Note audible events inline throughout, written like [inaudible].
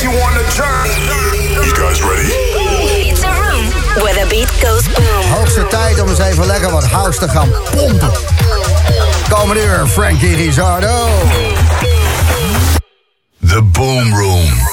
take you on a journey. You guys ready? It's a room where the beat goes boom. Hoogste tijd om eens even lekker wat house te gaan pompen. Komende uur, Frankie Rizardo. The Boom Room.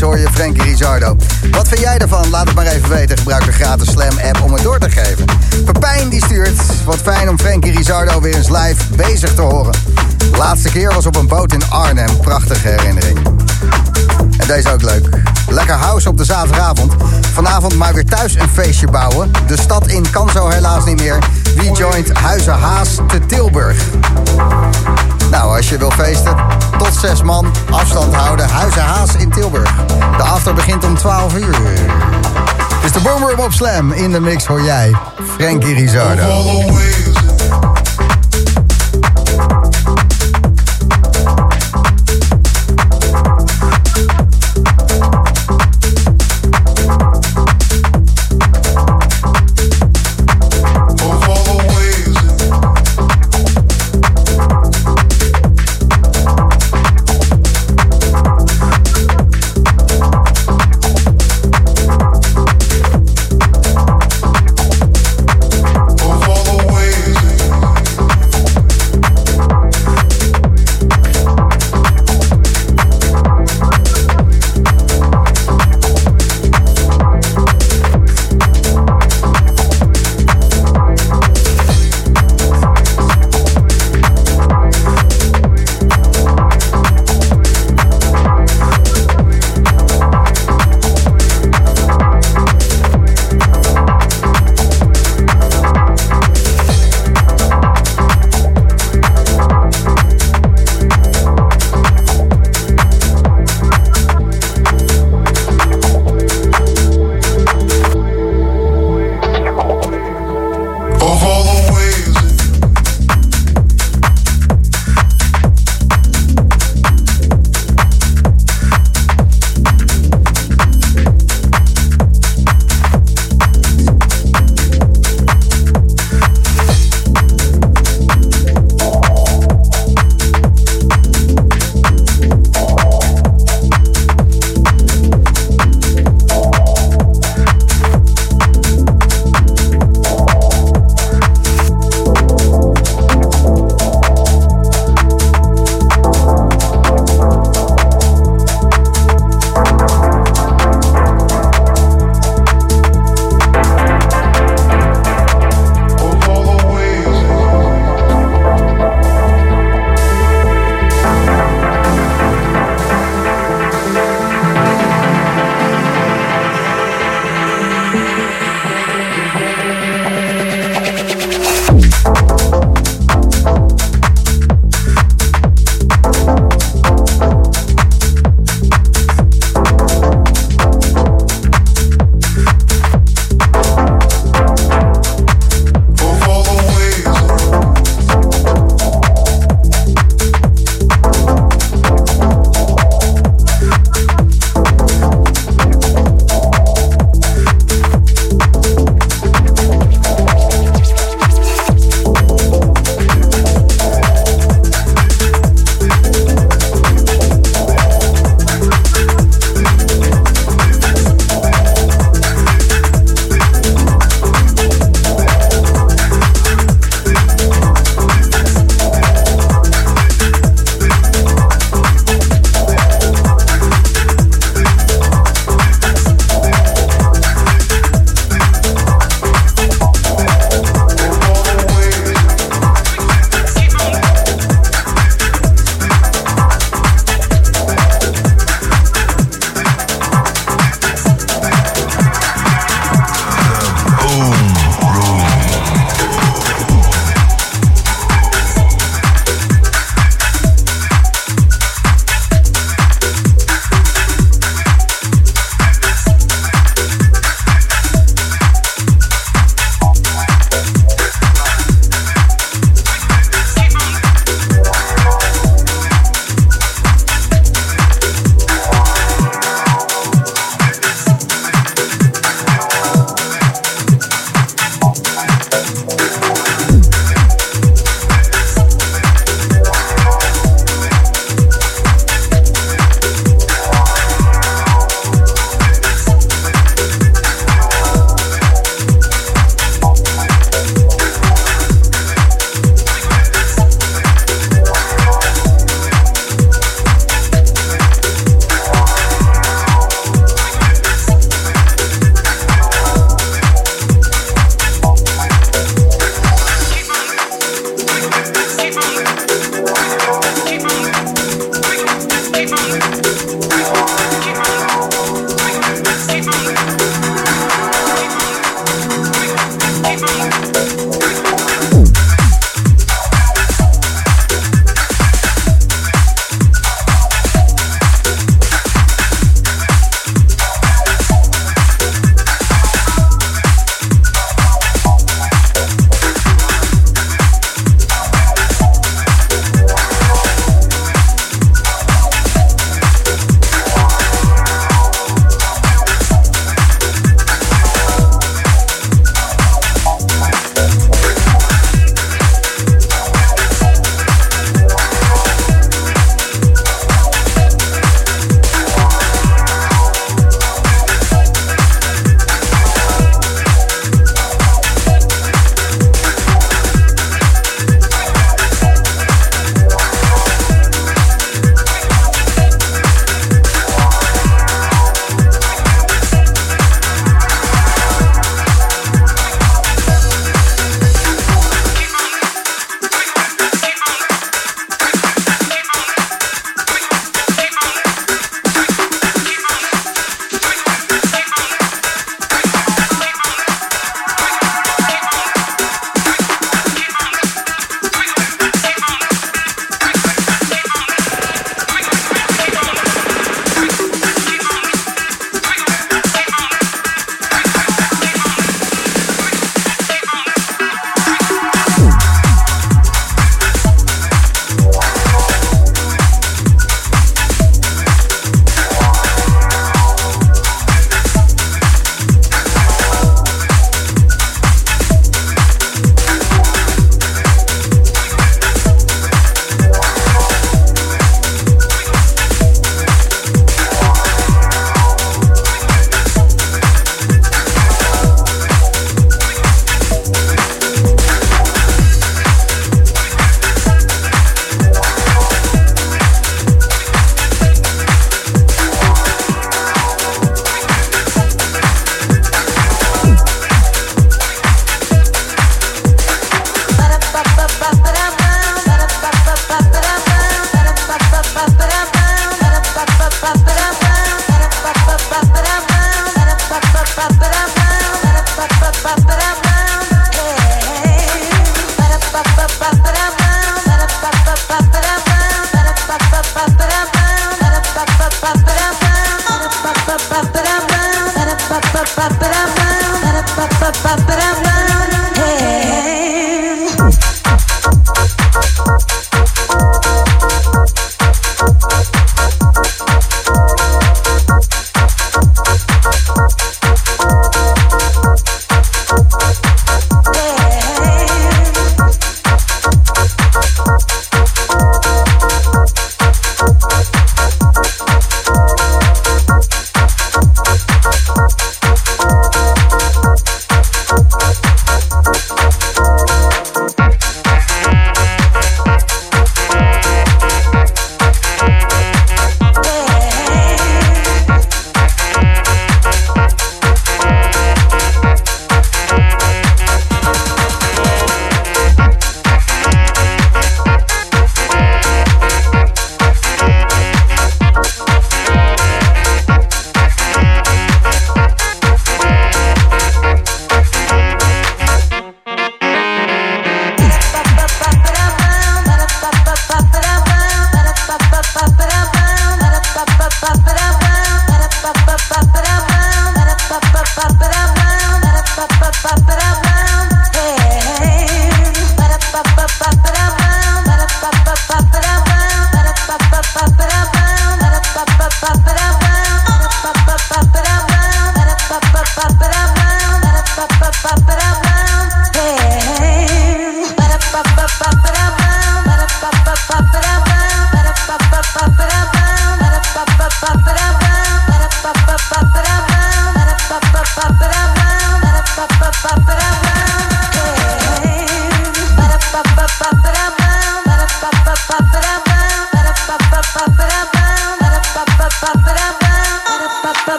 Hoor je Frankie Rizardo. Wat vind jij ervan? Laat het maar even weten. Gebruik de gratis Slam app om het door te geven. Pepijn die stuurt. Wat fijn om Frankie Rizardo weer eens live bezig te horen. Laatste keer was op een boot in Arnhem. Prachtige herinnering. En deze ook leuk. Lekker house op de zaterdagavond. Vanavond maar weer thuis een feestje bouwen. De stad in kan zo helaas niet meer. Wie joint Huizen Haas te Tilburg? Nou, als je wil feesten, tot zes man, afstand houden. Huizen Haas in Tilburg. De after begint om 12 uur. Dus de Boomroom op Slam. In de mix hoor jij Frankie Rizardo.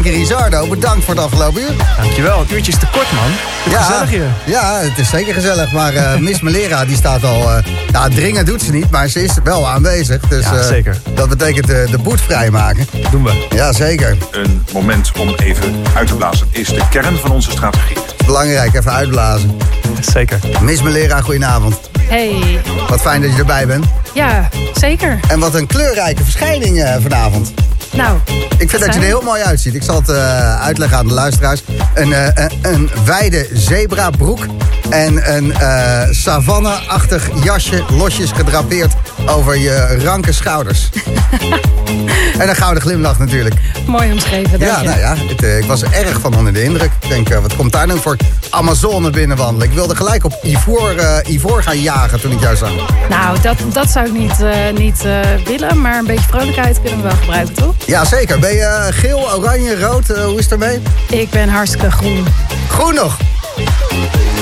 Frankie Rizardo, bedankt voor het afgelopen uur. Dankjewel, het uurtje is te kort, man. Het gezellig hier. Ja, het is zeker gezellig. Maar eh, Miss Melera die staat al... eh nou, dringen doet ze niet, maar ze is wel aanwezig. Dus, Ja, eh, zeker. Dat betekent de, de boet vrijmaken. Doen we. Ja, zeker. Een moment om even uit te blazen is de kern van onze strategie. Belangrijk, even uitblazen. Zeker. Miss Melera, goedenavond. Hey, Wat fijn dat je erbij bent. ja, zeker. En wat een kleurrijke verschijning eh, vanavond. Nou, Ik vind dat je er heel mooi uitziet. Ik zal het eh, uitleggen aan de luisteraars. Een, eh, een, een wijde zebrabroek en een eh savanne-achtig jasje losjes gedrapeerd over je ranke schouders. [laughs] en een gouden glimlach natuurlijk. mooi omschreven, dank Ja, je. nou ja, het, eh, ik was er erg van onder de indruk. Ik denk, eh, wat komt daar nou voor Amazone binnenwandelen? Ik wilde gelijk op ivoor, ivoor gaan jagen toen ik jou zag. Nou, dat, dat zou ik niet, niet willen, maar een beetje vrolijkheid kunnen we wel gebruiken, toch? Ja, zeker. Ben je geel, oranje, rood? Hoe is het ermee? Ik ben hartstikke groen. Groen nog.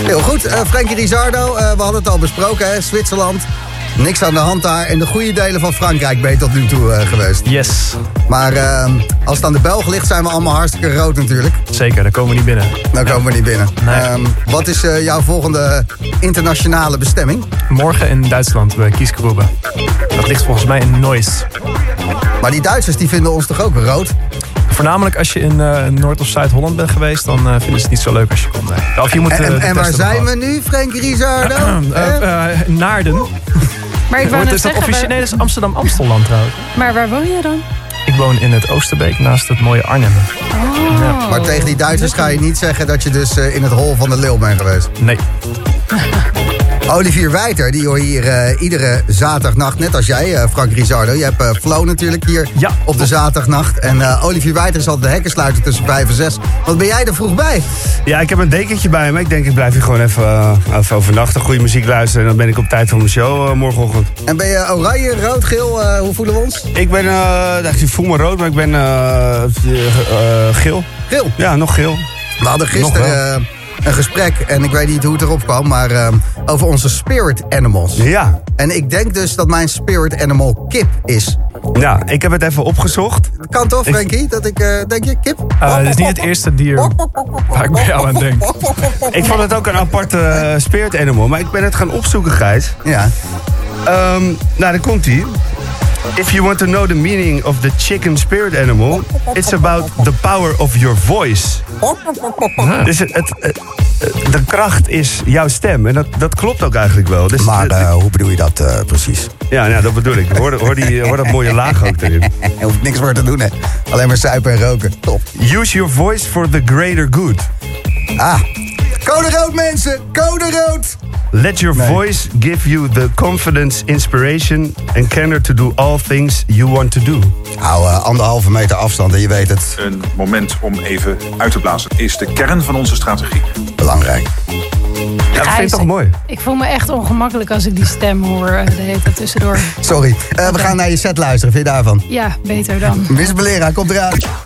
Heel goed. Frankie Rizardo, we hadden het al besproken, hè? Zwitserland. Niks aan de hand daar. En de goede delen van Frankrijk ben je tot nu toe eh, geweest. Yes. Maar eh, als het aan de Belg ligt, zijn we allemaal hartstikke rood natuurlijk. Zeker, daar komen we niet binnen. Dan komen we niet binnen. Nee. Ehm, wat is eh, jouw volgende internationale bestemming? Morgen in Duitsland bij Kiesgrube. Dat ligt volgens mij in Neuss. Maar die Duitsers die vinden ons toch ook rood? Voornamelijk als je in eh, Noord- of Zuid-Holland bent geweest, dan vinden ze het niet zo leuk als je komt. Nee. Of je moet, En, en, waar zijn we nu, Frankie Rizardo? [clears throat] Naarden. Maar ik wou Wordt net zeggen, waar- Nee, dat is Amsterdam-Amstelland trouwens. maar waar woon je dan? Ik woon in het Oosterbeek naast het mooie Arnhem. Oh. Maar tegen die Duitsers ga je niet zeggen dat je dus eh, in het hol van de leeuw bent geweest. Nee. [laughs] Olivier Wijter, die hoor je hier eh, iedere zaterdagnacht, net als jij, eh, Frank Rizardo. Je hebt eh, Flow natuurlijk hier Ja. op de zaterdagnacht. En Olivier Wijter is altijd de hekken sluiten tussen vijf en zes. Wat ben jij er vroeg bij? Ja, ik heb een dekentje bij me. Ik denk, ik blijf hier gewoon even, even overnachten, goede muziek luisteren. En dan ben ik op tijd voor mijn show morgenochtend. En ben je oranje, rood, geel? hoe voelen we ons? Ik ben, eh, ik voel me rood, maar ik ben geel. Geel. Ja, nog geel. We hadden gisteren een gesprek, en ik weet niet hoe het erop kwam, maar eh, over onze spirit animals. Ja. En ik denk dus dat mijn spirit animal kip is. Ja, ik heb het even opgezocht. Kan toch, Frankie? Dat ik, eh, denk je, kip? Eh, het is niet het eerste dier waar ik bij jou aan denk. Ik vond het ook een aparte eh, spirit animal, maar ik ben het gaan opzoeken, Gijs. Ja. Ehm, nou, daar komt ie. If you want to know the meaning of the chicken spirit animal, it's about the power of your voice. Dus het, de kracht is jouw stem. En dat, dat klopt ook eigenlijk wel. Dus, Maar eh, hoe bedoel je dat eh, precies? ja, ja, dat bedoel ik. Hoor, hoor, die, hoor dat mooie laag ook erin. [laughs] Er hoeft niks voor te doen, hè. Alleen maar suipen en roken. Top. Use your voice for the greater good. Ah, code rood, mensen. Code rood. Let your Nee. voice give you the confidence, inspiration and candor to do all things you want to do. Hou eh, anderhalve meter afstand en je weet het. Een moment om even uit te blazen is de kern van onze strategie. Belangrijk. Ja, dat vind ik toch mooi. Ik voel me echt ongemakkelijk als ik die stem hoor eh, de hele tijd tussendoor. Sorry. Eh, we gaan naar je set luisteren. Vind je daarvan? Ja, beter dan. Miss Belera, komt eraan.